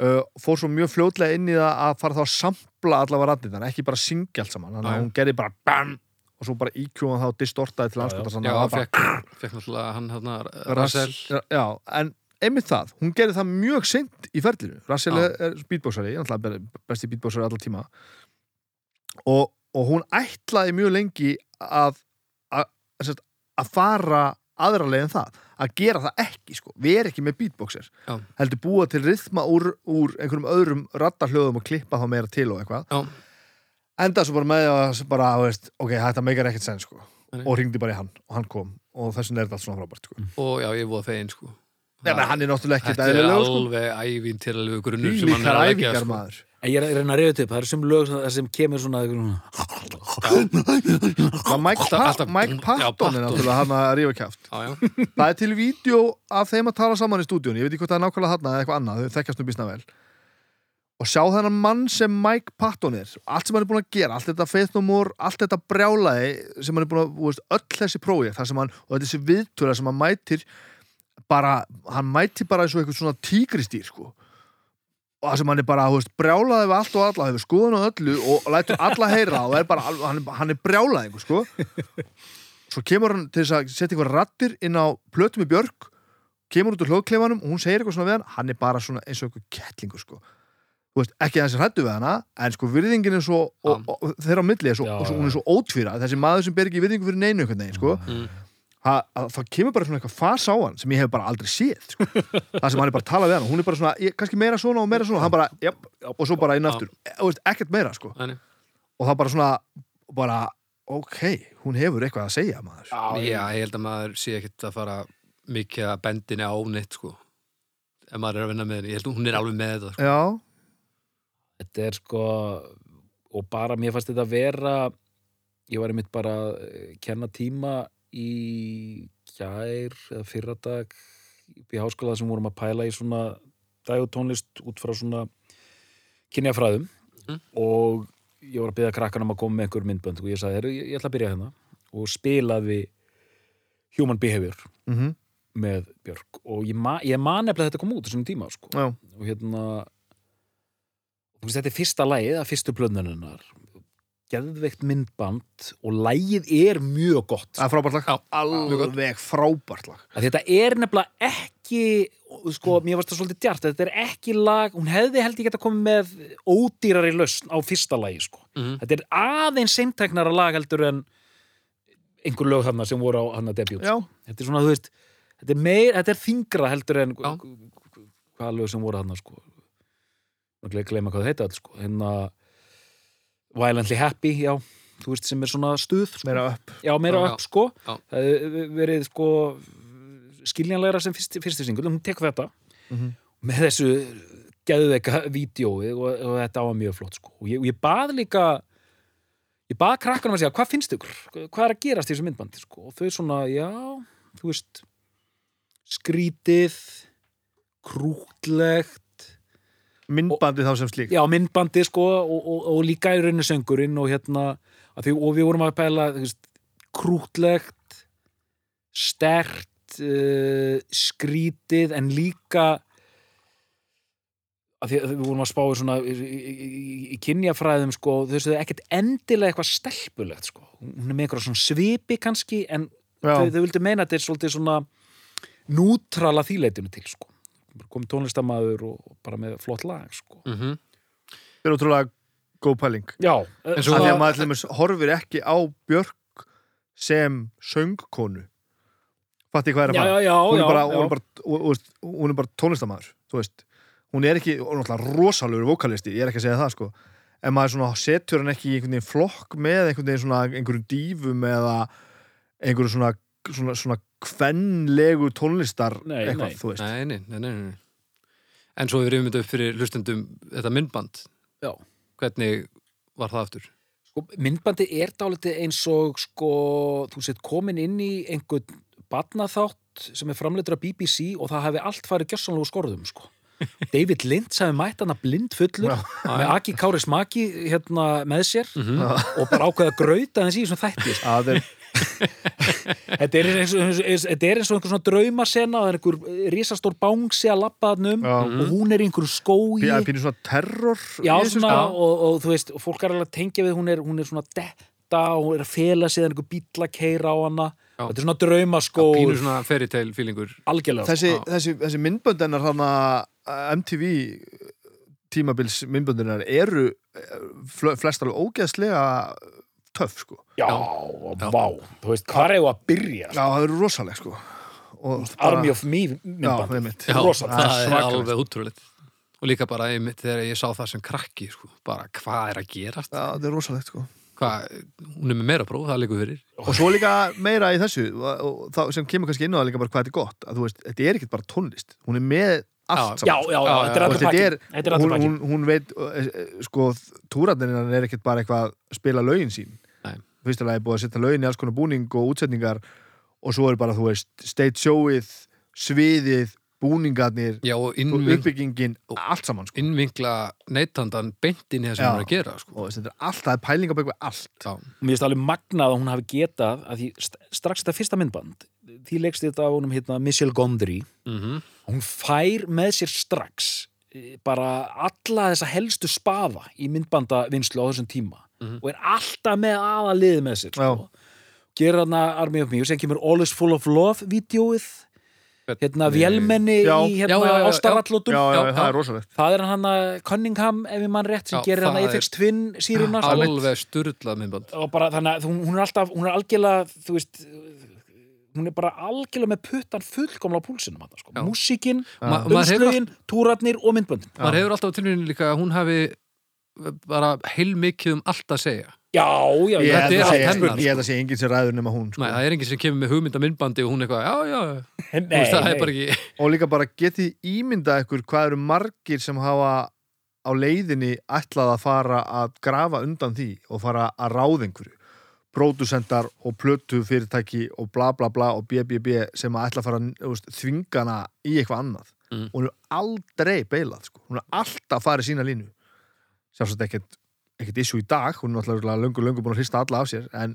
Uh, fór svo mjög fljótlega inn í það að fara þá að sampla allavega raddinnar, ekki bara syngja allt saman. Þannig að hún gerði bara BAM og svo bara íkjóðan þá distortaði til Já, já. Já, fekk, fekk náttúrulega hann hérna Rassel Já, en einmitt það, hún gerði það mjög seint í ferlinu, Rassel er, er beatboxari, besti beatboxari allar tíma og, og hún ætlaði mjög lengi að að, að, að fara aðra leið en það, að gera það ekki sko, vera ekki með beatboxer Já. heldur búa til rithma úr, úr einhverjum öðrum raddarhljóðum og klippa þá meira til og eitthvað. Já, enda svo bara með að bara, veist, ok, þetta meikar ekkert sen sko. Og ringdi bara í hann og hann kom. Og þess vegna er þetta allt svona frábært sko. og já, ég voða fegin sko. Nei, hann er náttúrulega ekkert Þetta er sko. alveg ævintýralegu grunnur sem hann er að leggja æfingar sko. maður ég er að reyna að reyða upp, það eru sem lög sem, sem kemur svona Það Mike, Mike Patton er náttúrulega hann að Já, já, Það er til vídeo af þeim að tala saman í stúdíun Ég veit ekki hvort það er nákvæmlega þarna eða eitthvað annað Þau þekkjast nú býsna vel. Og sjá þennan mann sem Mike Patton er. Allt sem hann er búin að gera, allt þetta Faith No More Allt þetta brjálaði sem hann er búin að þú veist, Öll þessi prófið, það sem hann Og þessi viðtöla sem hann mætir bara, Hann mætir bara eins og eitthvað svona tígristýr sko og það sem hann er bara, þú veist, brjálaði við allt og alla hefur skoðun á öllu og lætur alla heyra og er bara, hann, hann er brjálaði sko. svo kemur hann til þess að setja eitthvað rattir inn á plötum í Björk kemur út úr hljóðkleifanum og hún segir eitthvað svona við hann hann er bara svona eins og eitthvað kettlingur sko. Þú veist, ekki þessi hrættu við hana en sko virðingin er svo og, og, og þeirra á milli er svo, Já, og svo, hún er svo ótvíra þessi maður sem ber ekki virðingu fyrir neinu einhvern veginn sko. Mm. Ha, að, það kemur bara svona eitthvað fas á hann sem ég hef bara aldrei séð sko. það sem hann er bara að tala við hann og hún er bara svona, ég, kannski meira svona og meira svona. Og hann bara, jáp, og svo bara inn aftur. E, veist, ekkert meira sko. Þannig. og það bara svona, bara ok, hún hefur eitthvað að segja maður. Já, ég held að maður sé ekkert að fara mikið að bendinni á neitt sko. Ef maður er að vinna með henni, ég held að hún er alveg með þetta sko. Já, þetta er sko og bara mér fannst þetta vera ég var einmitt bara að kenna tíma í gær eða fyrradag í háskóla sem vorum að pæla í svona dag og tónlist út frá svona kynjafræðum Mhm. og ég var að byrja krakkanum að koma með einhver myndbönd og ég sagði, "Heyrðu, ég, ég ætla að byrja hérna. Og spilaði Human Behavior mhm, með Björk og ég, ma ég man nefnilega að þetta kom út þessum tíma sko. Og hérna þetta er fyrsta lagið að fyrstu plöðnuninnar geðveikt myndband og lagið er mjög gott. Það er frábært lag. Já, mjög gott. Alveg frábært lag. Að þetta er nefnilega ekki sko, mér varst það svolítið djart þetta er ekki lag, hún hefði held ég geta komið með ódýrari lausn á fyrsta lagi sko. Mhm. þetta er aðeins seintæknara lag heldur en einhver lög þarna sem voru á hann að debut. Já, þetta er svona, þú veist þetta er, meir, þetta er þingra heldur en hvaða lög sem voru þarna sko. Maður gleyma hvað það heita all sko. Hérna Violently Happy, já þú veist sem er svona stuð sko. meira upp já, meira Já, upp sko. Já. það hefur verið sko skiljanlegra sem fyrst, fyrsti singul hún tek þetta Mhm. með þessu geðveika vídjói og, og þetta var mjög flott sko. Og ég, og ég bað líka ég bað krakkanum að segja, hvað finnst ykkur? Hvað er að gerast í þessu myndbandi? Sko. Og þau svona, já, þú veist skrítið krútlegt Myndbandi þá sem slík já, myndbandi sko og, og, og líka í rauninu söngurinn og hérna því, og við vorum að pæla veist, krútlegt stert uh, skrítið en líka að því að við vorum að spá í svona í, í, í, kynjafræðum sko, þau veist, ekkert endilega eitthvað stelpulegt sko, hún er með eitthvað svona svipi kannski, en þau, þau vildu meina að þetta er svolítið svona nútrala þýleitinu til sko komið tónlistamæður og bara með flott lag sko. Mhm. Það er ótrúlega góð pæling Já, En Af svo- að maður dæmis horfir ekki á Björk sem söngkonu Fatti hvað er að fara já, já, hún, er já, bara, já. hún, er bara, hún, er bara tónlistamæður þú veist, hún er ekki hún er náttúrulega rosalegur vokalisti, ég er ekki að segja það sko. en maður svona setur hann ekki í einhvern veginn flokk með einhvern veginn svona einhverjum dífum eða einhverju svona svona, svona kvenlegu tónlistar Nei, eitthvað, nei. þú veist Nei, nei, nei, nei, nei. En svo við rifum þetta upp fyrir hlustendum þetta myndband. Já. Hvernig var það aftur? sko, myndbandi er dálítið eins og sko, þú sett komin inn í einhvern barnaþátt sem er framleitur af BBC og það hafi allt farið gjössanlegu skorðum sko. David Lynch hafi mætt hana blind fullur Já. með Aki Kári Smaki hérna með sér Mhm. og bara ákveða að grauta þess í þessum þætti sko. að þeir, þetta er eins og, eins, eins, þetta er eins og einhver svona draumasena það er einhver risastór bangsi að labba þannum og hún er í einhverju skói pí- að pínu svona terror Já, svona, sko. og, og þú veist, fólk er alveg að tengja við, hún er, hún er svona detta og hún er að fela sig, það er einhver bíll að keira á hana. Já. Þetta er svona draumaskór, Pínu svona fairytale feelingur. algjörlega. þessi, þessi, þessi myndbönd hennar hann MTV tímabils myndböndunar eru eh, fl- flest alveg ógeðslega töff sko Já, Já. vá, þú veist, hvað er að byrja? já, það eru rosaleg sko og Army of Me já, myndband. einmitt. Já, Rosalegt. það er svakalegt. alveg útrúleitt. Og líka bara einmitt þegar ég sá það sem krakki, sko, bara hvað er að gerast? já, það er rosalegt sko Hvað, hún er með meira próf, það er líka fyrir. og svo líka meira í þessu og, og það sem kemur kannski inn á það líka bara hvað þetta er gott að þú veist, þetta er ekkert bara tónlist hún er með allt Já, saman já, já, Já, þetta er alltaf þetta pakki. er, Þetta er alltaf hún, hún, hún veit eh, eh, sko, túrarnir er ekkert bara eitthvað að spila lögin sín Nei. fyrstulega er búið að setja lögin í alls konar búning og útsetningar og svo er bara, þú veist, stage showið sviðið, búningarnir Já, og uppbyggingin, allt saman sko. innvinkla neytandan beint inn í það sem hún er að gera, sko. og þetta er allt, það er pæling á bækvað allt Já, Mér finnst alveg magnað að hún hafi getað að því st- strax þetta fyrsta myndband því leikst þetta á honum hérna Michelle Gondry mhm, hún fær með sér strax eh, bara alla þessa helstu spaða í myndbandavinnslu á þessum tíma Mhm. og er alltaf með aðaliði með sér sko. gerir hann Army of Me og sem kemur All is full of love vídjóið hérna vélmenni Já. í hérna Já, já, já, já. ástarallótum já, já, Já, það er rosalegt það er hann að Cunningham ef ég mann rétt sem Já, gerir hann að Apex Twin sko. alveg sturlað myndband. og bara þannig að hún hún er alltaf hún er algjörlega, þú veist hún er bara algjörlega með puttan fullkomla á púlsinum hann, sko. Já. músíkin, Ma- maður hefur umslögin, túratnir og myndböndin. Maður hefur alltaf á tilvíðinu líka að hún hafi bara heilmikið um allt að segja. Já, já, Ég þetta held er að allt sé- hennar, ég held að sé enginn sem ræður nema hún sko. Nei, það er enginn sem kemur með hugmynda myndbandi og hún eitthvað, já, já, nei, þú veist, það er bara ekki og líka bara getið ímyndað ykkur hvað eru margir sem hafa á leiðinni ætlað að fara að grafa undan því og fara að ráða einhverju pródusendar og plötu fyrirtæki og bla bla bla og BBB sem að ætla að fara þvingana í eitthvað annað Mm. og hún er aldrei beilað sko. hún er alltaf farið sína línu sjálfsagt ekkert, ekkert issue í dag hún er náttúrulega löngu löngu búin að hrista alla af sér en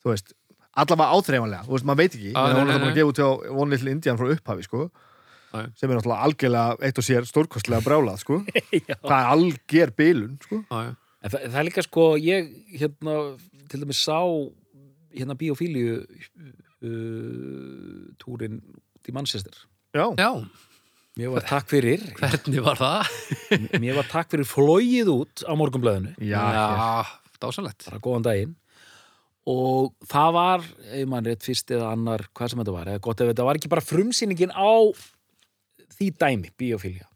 þú veist allavega áþreifanlega, þú veist, maður veit ekki Ah, hún er það búin að gefa út á One Little Indian frá upphafi sko Já, já. sem er náttúrulega algjörlega eitt og sér stórkostlega brjálað sko. Það er alger bilun sko. Já, já. En það, það er líka sko, ég hérna, til dæmis sá hérna biofíliu uh, túrin í Manchester. já, já, Mér var takk fyrir, hvernig var það? mér var takk fyrir flóið út á morgunblæðinu, já, hér. dásalett bara góðan daginn. Og það var, ef maður rétt fyrst eða annar, hvað sem þetta var, eða gott ef þetta var ekki bara frumsýningin á því dæmi, biofília.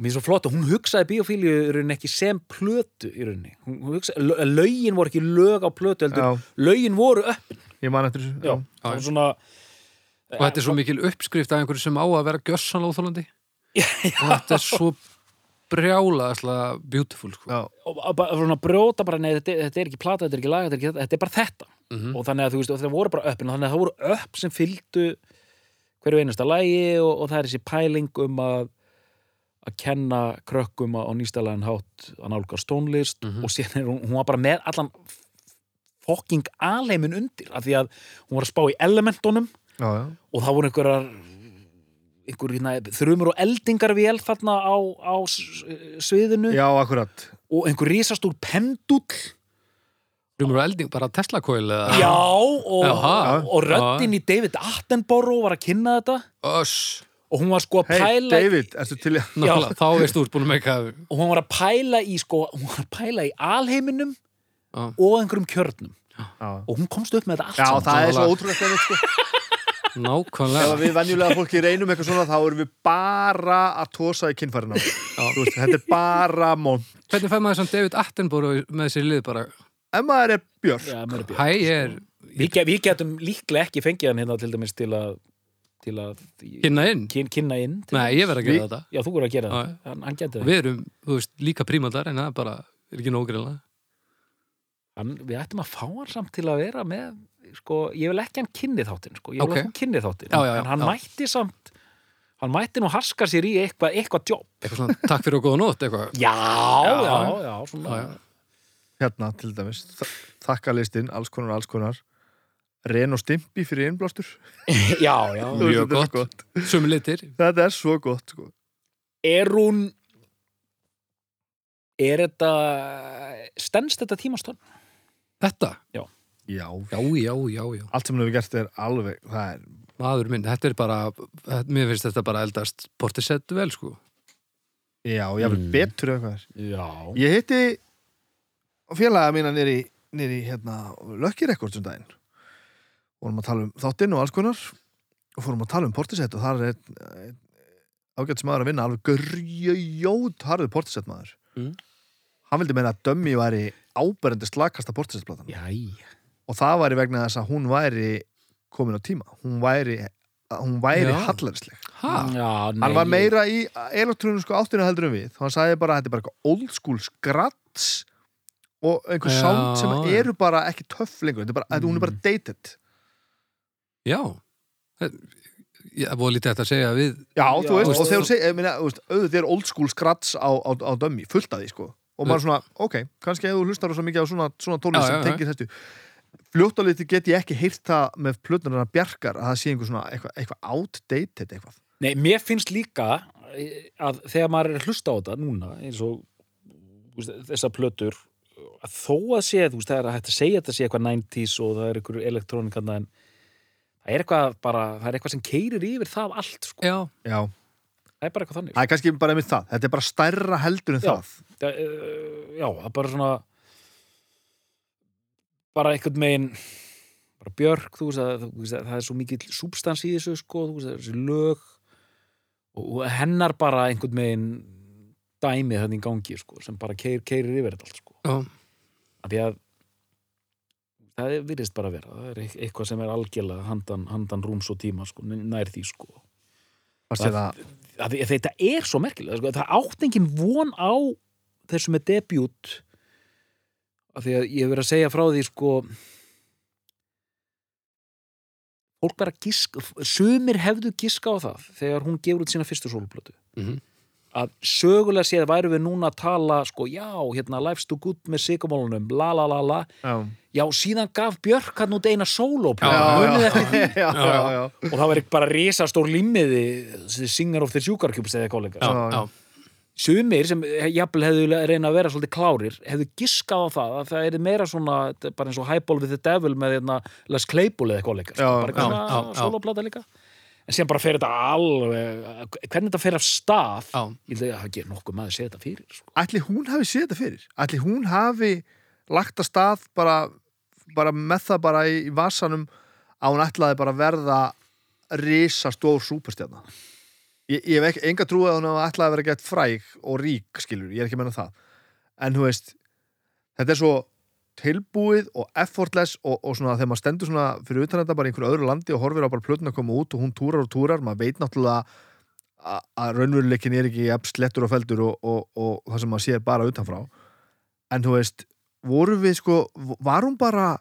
Og mér er svo flott að hún hugsaði biofíliu í rauninni ekki sem plötu í rauninni. Hún, hún hugsaði, lö- lögin voru ekki lög á plötu, heldur. Lögin voru upp ég man eftir þessu var svona og þetta er svo mikil uppskrift af einhverju sem á að vera gjössanlega óþólandi og þetta er svo brjálaðslega beautiful sko. Og og bara svona brjóta bara, nei, þetta, er- þetta er ekki plata, þetta er ekki lag, þetta er, ekki, þetta er bara þetta. Mhm. og þannig að þú veist, og það voru bara öppin. Þannig að það voru upp sem fylgdu hverju einasta lagi og, og það er þessi pæling um að að kenna krökkum á nýstæðlegan hátt að nálgast tónlist Mhm. og síðan er hún, hún var bara með allan fokking alheimin undir af því að hún var að spá í elementunum Já, já. og það voru einhverjar einhver hérna, þrumur og eldingarvél þarna á, á sviðinu já, akkurat. og einhver risastúr pendull Rúmur og elding, bara Tesla coil eða? Já, og, og röddin í David Attenborough var að kynna þetta. Öss, og hún var sko að pæla í, David, ertu til í náttúrulega, þá veist þú ert búin að meika og hún var að pæla í sko, hún var að pæla í alheiminum Já. og einhverjum kjörnum. Já, og hún komst upp með þetta allt já saman. það er svo ótrúlega sko. ef nákvæmlega við venjulega fólki reynum eitthvað svona þá erum við bara að tósa í kinnfærin á. Veist, þetta er bara món Hvernig fær maður svona David Attenborough með sér lið bara, ef maður er björn Já, meira björn. hæ, ég er við, við getum líklega ekki fengið hann hérna til dæmis til að til að kynna inn? Kyn, kynna inn Nei, ég verð að gera þetta. Já, þú voru að gera Já, það, hann, og það. Við erum, þú veist, líka prímatar en það er bara, er ekki nógriðlega hann, Við ættum að fá hann samt til að vera með sko, ég vil ekki hann kynni þáttinn sko. ég vil Ok. okay. hann kynni þáttinn. En hann já. mætti samt hann mætti nú haska sér í eitthvað eitthvað jobb. Eitthvað svona, takk fyrir og góða nótt eitthvað. Já, já, Já, já, já, svona, Já, já. hérna til dæmis þakkalistinn, alls konar, alls konar Ren og Stimpi fyrir innblástur. Já, já. Mjög gott. Sumi litir. Þetta er svo gott sko. Er hún Er þetta stendst þetta tímastönn? Þetta, já, já, já, já, já allt sem hefur gert er alveg það er, maður minn, þetta er bara þetta, mér finnst þetta bara eldast portisett vel sko. Já, ég vil Mm. betur eða hvað er. Já. Ég hitti félaga mína nýri, nýri hérna, Lucky Records um daginn vorum að tala um þáttinn og alls konar og fórum að tala um Portisett og þar er ágætt sem maður að vinna alveg görjöjót harður Portisett maður. Mm. hann vildi meina að Dömmi væri áberendi slakasta Portisett-platan og það væri vegna þess að hún væri komin á tíma. Hún væri, hún væri hallarisleg ha, hann var meira í elektrónisku áttinu heldur en við. Hann sagði bara að þetta er bara eitthvað old school skrats og einhver sound sem eru bara ekki töff lengur. Þetta er bara, mm. hún er bara dated já. Ég voru lítið hægt að segja við já, þú veist, og þegar þú segir ég meina, þú veist, auðvitað er old school skrats á, á, á dömmi, fullt af því sko. Og maður svona, ok, kannski ef þú hlustar rosa mikið á svona, svona tónlist sem tengir þessu. Fljótt á liti get ég ekki heyrt það með plötunar bjarkar að það sé einhver svona eitthvað, eitthvað outdated eitthvað. Nei, mér finnst líka eh, að þegar maður er að hlusta á þetta núna eins og þú veist, þessar plötur að þó að sé, þú veist, það er að hægt að segja að þetta sé eitthvað 90s og það er eitthvað elektrónikanna en það er eitthvað bara, það er eitthvað sem keirir yfir það allt, sko. já, já, Það er bara eitthvað þannig. það er kannski bara með það þetta er bara stærra heldur en Já. það já, það er bara svona bara einhvern megin bara björk, þú veist, að, þú veist að það er svo mikið súbstans í þessu, sko, þú veist, það er þessi lög og, og hennar bara einhvern megin dæmið þannig í gangi, sko, sem bara keir, keirir yfir þetta allt, sko. Af því að það er- virðist bara að vera það er eit- eitthvað sem er algjörlega handan, handan rúms og tíma sko, nær því sko það- að því- þetta er svo merkilega sko. það átt engin von á þessu með debut af því að ég hef verið að segja frá því sko fólk bara giska sumir hefðu giska á það þegar hún gefur út sína fyrstu sólplötu Mhm. Að sögulega séð væru við núna að tala sko, já, hérna, life's too good með sigumólunum, la la la la. Já, já, síðan gaf Björk hann út eina já. og það var bara risastór limmiði Singer of the Sugar Cubes eða kollega já, Já, já, sumir sem jafnvel hefðu reyna að vera svolítið klárir, hefðu giskað á það að það er meira svona, þetta bara eins og Highball with the Devil með hérna, Les Claypool eða kollega, bara svona já. soloplata líka en síðan bara fer þetta alveg hvernig þetta fer af stað já. ég held að það ekki nokkuð maður séð þetta fyrir sko. Ætli hún hafi séð þetta fyrir? Ætli hún hafi lagt að stað bara, bara með það bara í, í vasanum að hún ætlaði bara að verða risastór súperstjarna ég, ég hef ekki, enga trúið að hún hafi ætlaði að vera gett fræg og rík skilur, ég er ekki að menna það en þú veist, þetta er svo tilbúið og effortless og, og svona þegar maður stendur svona fyrir utan þetta bara í einhverju öðru landi og horfir á bara plötun að koma út og hún túrar og túrar, maður veit náttúrulega að- raunveruleikin er ekki jafn slettur og feldur og, og, og það sem maður sér bara utanfrá. En þú veist, voru við sko var hún bara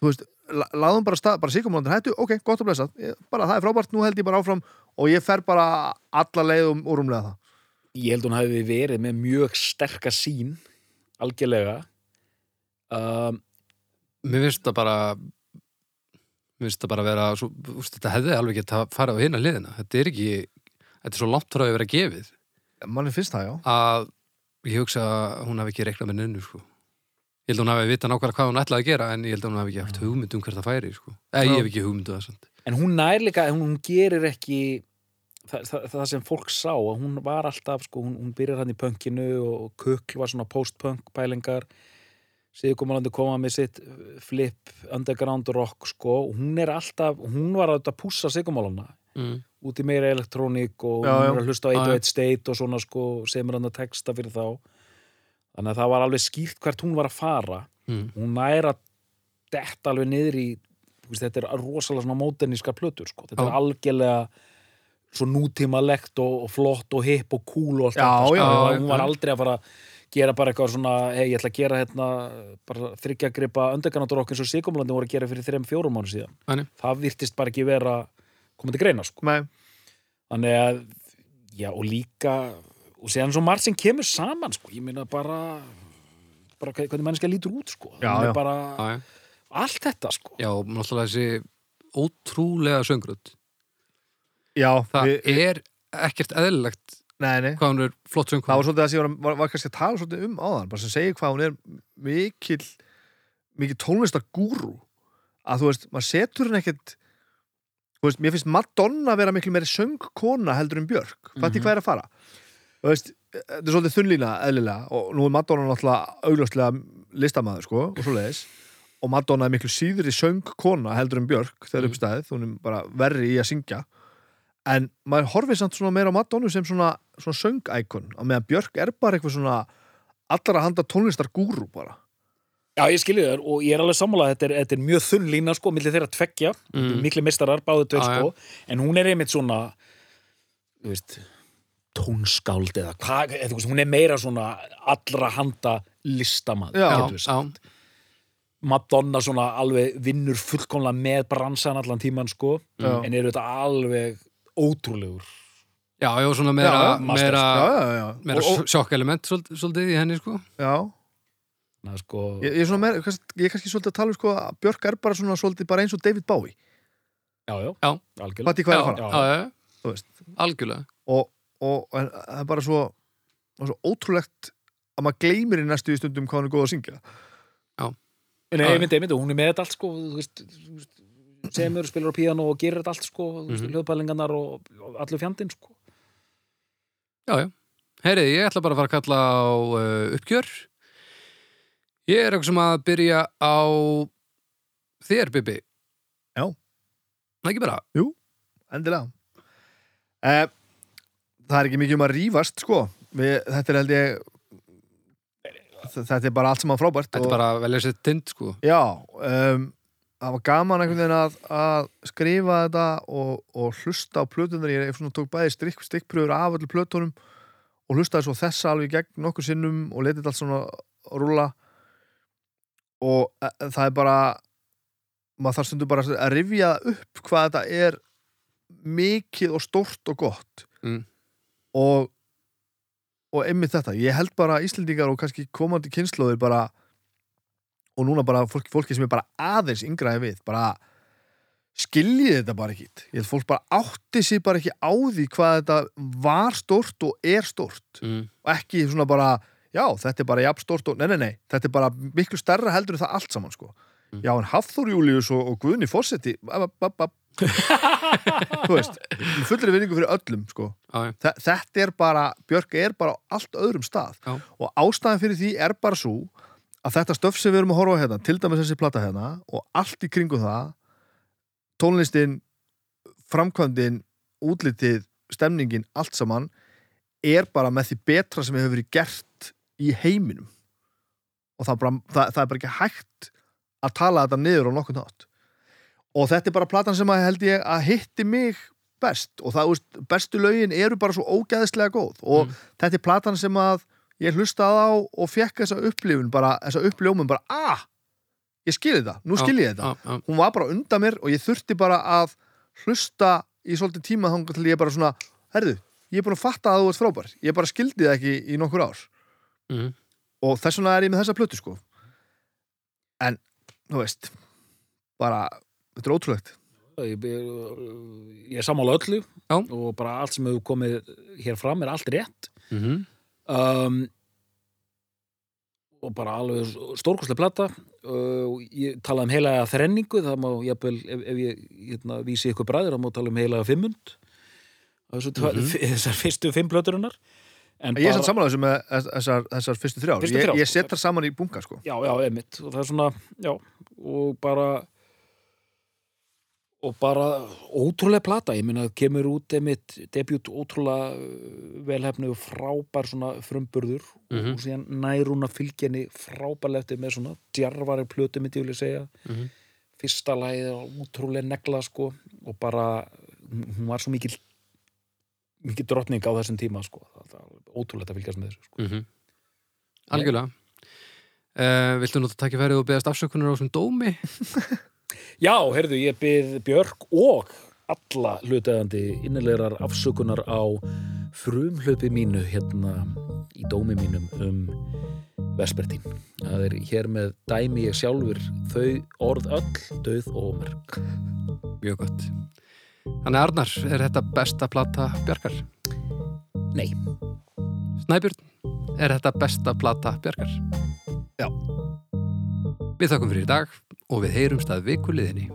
þú veist, la- lagði hún bara stað bara síkumólandur hættu, ok, gott að blessa bara það er frábært, nú held ég bara áfram og ég fer bara alla leið um úrumlega það. Ég held hún hafi verið með mjög sterka sín algjörlega um, Mér finnst það bara mér finnst það bara að vera svo, úst, þetta hefði alveg gett að fara á hina liðina þetta er ekki, þetta er svo langt frá að vera gefið. Manni finnst það, já. Að ég hugsa að hún hafi ekki reiknað með nennu sko. ég held að hún hafi vita nákvæmlega hvað hún ætlaði að gera en ég held að hún hafi ekki haft hugmynd um hvert það færi sko. eða ég hef ekki hugmynd um það en hún nær líka, hún, gerir ekki það, það, það sem fólk sá hún var alltaf, sko, hún, hún byrjar hann í pönkinu og kukl var svona post-punk pælingar Sigurkomalandi koma með sitt uh, flip underground rock, sko og hún er alltaf, hún var að pússa Sigurmalana mm. út í meira elektrónik og Já, hún er að hlusta á Já, já. 1 State og svona sko, sem er hann að texta fyrir þá þannig að það var alveg skýrt hvert hún var að fara Mm. hún næra detta alveg niður í þú veist, þetta er rosalega svona móderníska plötur sko. þetta Já. er algjörlega svo nútímalegt og, og flott og hipp og cool og allt Já, þetta sko. hún var aldrei að fara að gera bara eitthvað svona, hei, ég ætla að gera hérna, bara þryggja gripa öndegarnáttur okkur eins og Sigumlandi voru að gera fyrir þreim fjórum mánu síðan Þannig. það virtist bara ekki vera komið til greina sko. Nei, þannig að, já, og líka og séðan svo margt sem kemur saman sko. ég meina bara bara hve- hvernig mannskja lítur út sko. Já, já. bara, Já, já. allt þetta sko. já, náttúrulega þessi ótrúlega söngrödd já það við, er ekkert eðlilegt nei, nei. Hvað hún er flott það söngkona var svolítið það sem ég var, var, var kannski að tala svolítið um áðan bara sem segir hvað hún er mikil mikil tónlistar gúru að þú veist, maður setur henni ekkert þú veist, mér finnst Madonna vera miklu meiri söngkona heldur en Björk. Fætti Mhm. hvað er að fara? Þú veist, þetta er svolítið þunnlína eðlilega og nú er Madonna náttúrulega augljóslega listamaður sko og svo leiðis og Madonna er miklu síður í söngkona heldur en Björk þegar Mhm. upp staðið, hún er bara verri í að syngja en maður horfið samt svona meira á Madonna sem svona, svona söngækon og meðan Björk er bara eitthvað svona allra handa tónlistar gúru bara Já, ég skilji þér og ég er alveg sammálað þetta, er- þetta er mjög þunn lína sko, millir þeirra tveggja Mm. mikli mistarar, báðu tveir Já, sko en hún er einmitt svona þú veist tónskáld eða hvað, hún er meira svona allra handa listamaður Já. já. Madonna svona alveg vinnur fullkomlega með bransan allan tíman sko Já. en eru þetta alveg ótrúlegur. Já, já, svona meira, Já, meira, já, já, já, meira sjokk-element svolítið, svolítið í henni sko. Já. Ná, sko, Ég, ég, er svona meira, ég er kannski svolítið að tala um sko að Björk er bara svona svolítið bara eins og David Bowie. Já, já, Já. algjörlega. Er já, já, já, þú veist. algjörlega. Og, og en, það er bara svo, svo ótrúlegt að maður gleymir í næstu stundum hvað hann er góð að syngja. Nei, Já. einmitt, einmitt, og hún er með þetta allt sko, þú veist, þú veist, semur, spilar á píano og gerir þetta allt sko, mm. -hmm. hljóðbælingarnar og, og allur fjandinn sko. Já, já. Heyriði, ég ætla bara að fara að kalla á uh, uppgjör. Ég er eitthvað sem að byrja á þér, Bibi. Já. Það ekki bara. endilega eh, það er ekki mikið um að rífast sko Við, þetta er held ég þetta er bara allt saman frábært Þetta er bara að velja sér tind sko Já, um, það var gaman einhvern veginn að, að skrifa þetta og, og hlusta á plötunar ég tók bæði strikk, stikkpröfur af öllu plötunum og hlustaði svo þessa alveg gegn nokkur sinnum og letið allt svona rúla og e, e, það er bara maður þarf stundu bara að rifja upp hvað þetta er mikið og stórt og gott. Mm. og og einmitt þetta, ég held bara að Íslendingar og kannski komandi kynnslóðir bara og núna bara fólki, fólki sem er bara aðeins yngraði við, bara skiljið þetta bara ekki ég held fólk bara átti sig bara ekki á því hvað þetta var stórt og er stórt mm. og ekki svona bara já, þetta er bara jafn stórt og, nei, nei, nei þetta er bara miklu stærra heldur en það allt saman sko. Mm. já, en Hafþór Július og, og Guðni Fossetti þú veist fullri vinningu fyrir öllum sko. Já. Þe- þetta er bara, Björk er bara á allt öðrum stað Já. og ástæðan fyrir því er bara svo að þetta stöf sem við erum að horfa hérna til dæmis þessi plata hérna og allt í kringu það tónlistin framkvæmdin, útlitið stemningin, allt saman er bara með því betra sem hefur verið gert í heiminum. Og það, er bara, það, það er bara ekki hægt að tala þetta niður á nokkuð nátt og þetta er bara platan sem að held ég að hitti mig best. Og það, veist, bestu lögin eru bara svo ógæðislega góð. Og Mm. þetta er platan sem að ég hlustaði á og fekk þessa upplifun bara, þessa uppljómun bara, ah ég skilði það, nú skilði ég þetta. Já, já, hún var bara undan mér og ég þurfti bara að hlusta í svolítið tíma þá til ég bara svona, herðu, ég er búin að fatta að þú ert frábær, ég bara skildi það ekki í nokkur ár. Mm. og þess vegna er ég með þessa plötu sko. En, þú veist bara, þetta er ótrúlegt. Ég, ég, ég er sammála öllu Já. og bara allt sem hefur komið hér fram er allt rétt. Mm um, og bara alveg stórkostlega plata uh, og ég talaði um heilaga þrenningu það má, jafnvel, ef, ef ég hérna, vísi ykkur bræður, það má tala um heilaga fimmund mm Mhm. þessar fyrstu fimm plöturinnar en ég er samt samanlega þessu með þessar, þessar fyrstu þrjár, Fyrstu ég, þrjár. ég set það saman í bunga sko já, já, emitt og það er svona, já, og bara og bara ótrúlega plata, ég meina kemur út emitt debut ótrúlega uh, velhefnu og frábær svona frumburður Mhm. og síðan nær hún að fylgja henni frábærlega eftir með svona djarfari plötu myndi ég vilja segja Mhm. fyrsta lagið er ótrúlega negla sko og bara hún var svo mikil mikil drottning á þessum tíma sko ótrúlega að fylgjast með þessu sko. Mm Algjörlega uh, Viltu nú takk færið og beðast afsökunar á þessum dómi? Já, heyrðu, ég byrð Björk og alla hlutaðandi innilegar afsökunar á frumhlaupi mínu hérna í dómi mínum um Vespertín. Það er hér með dæmi ég sjálfur þau orð öll, döð og ómerk. Mjög gott Þannig Arnar, er þetta besta plata Bjarkar? Nei. Snæbjörn, er þetta besta plata Bjarkar? Já. Við þakkum fyrir í dag og við heyrumst að vikuliðinni.